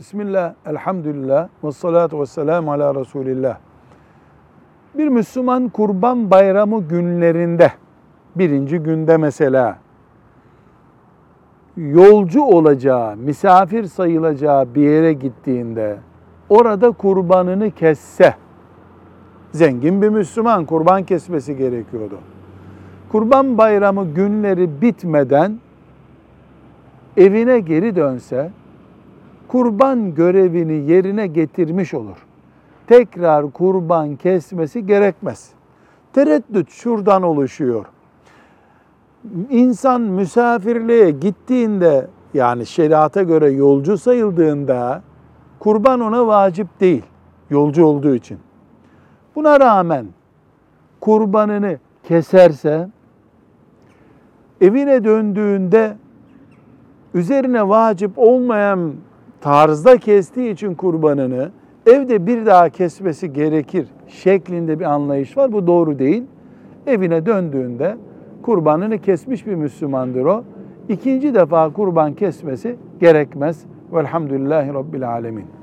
Bismillah, elhamdülillah, ve salatu ve selamu ala Resulillah. Bir Müslüman kurban bayramı günlerinde, birinci günde mesela, yolcu olacağı, misafir sayılacağı bir yere gittiğinde, orada kurbanını kesse, zengin bir Müslüman kurban kesmesi gerekiyordu. Kurban bayramı günleri bitmeden evine geri dönse, kurban görevini yerine getirmiş olur. Tekrar kurban kesmesi gerekmez. Tereddüt şuradan oluşuyor. İnsan misafirliğe gittiğinde yani şeriata göre yolcu sayıldığında kurban ona vacip değil. Yolcu olduğu için. Buna rağmen kurbanını keserse evine döndüğünde üzerine vacip olmayan tarzda kestiği için kurbanını evde bir daha kesmesi gerekir şeklinde bir anlayış var. Bu doğru değil. Evine döndüğünde kurbanını kesmiş bir Müslümandır o. İkinci defa kurban kesmesi gerekmez. Velhamdülillahi Rabbil Alemin.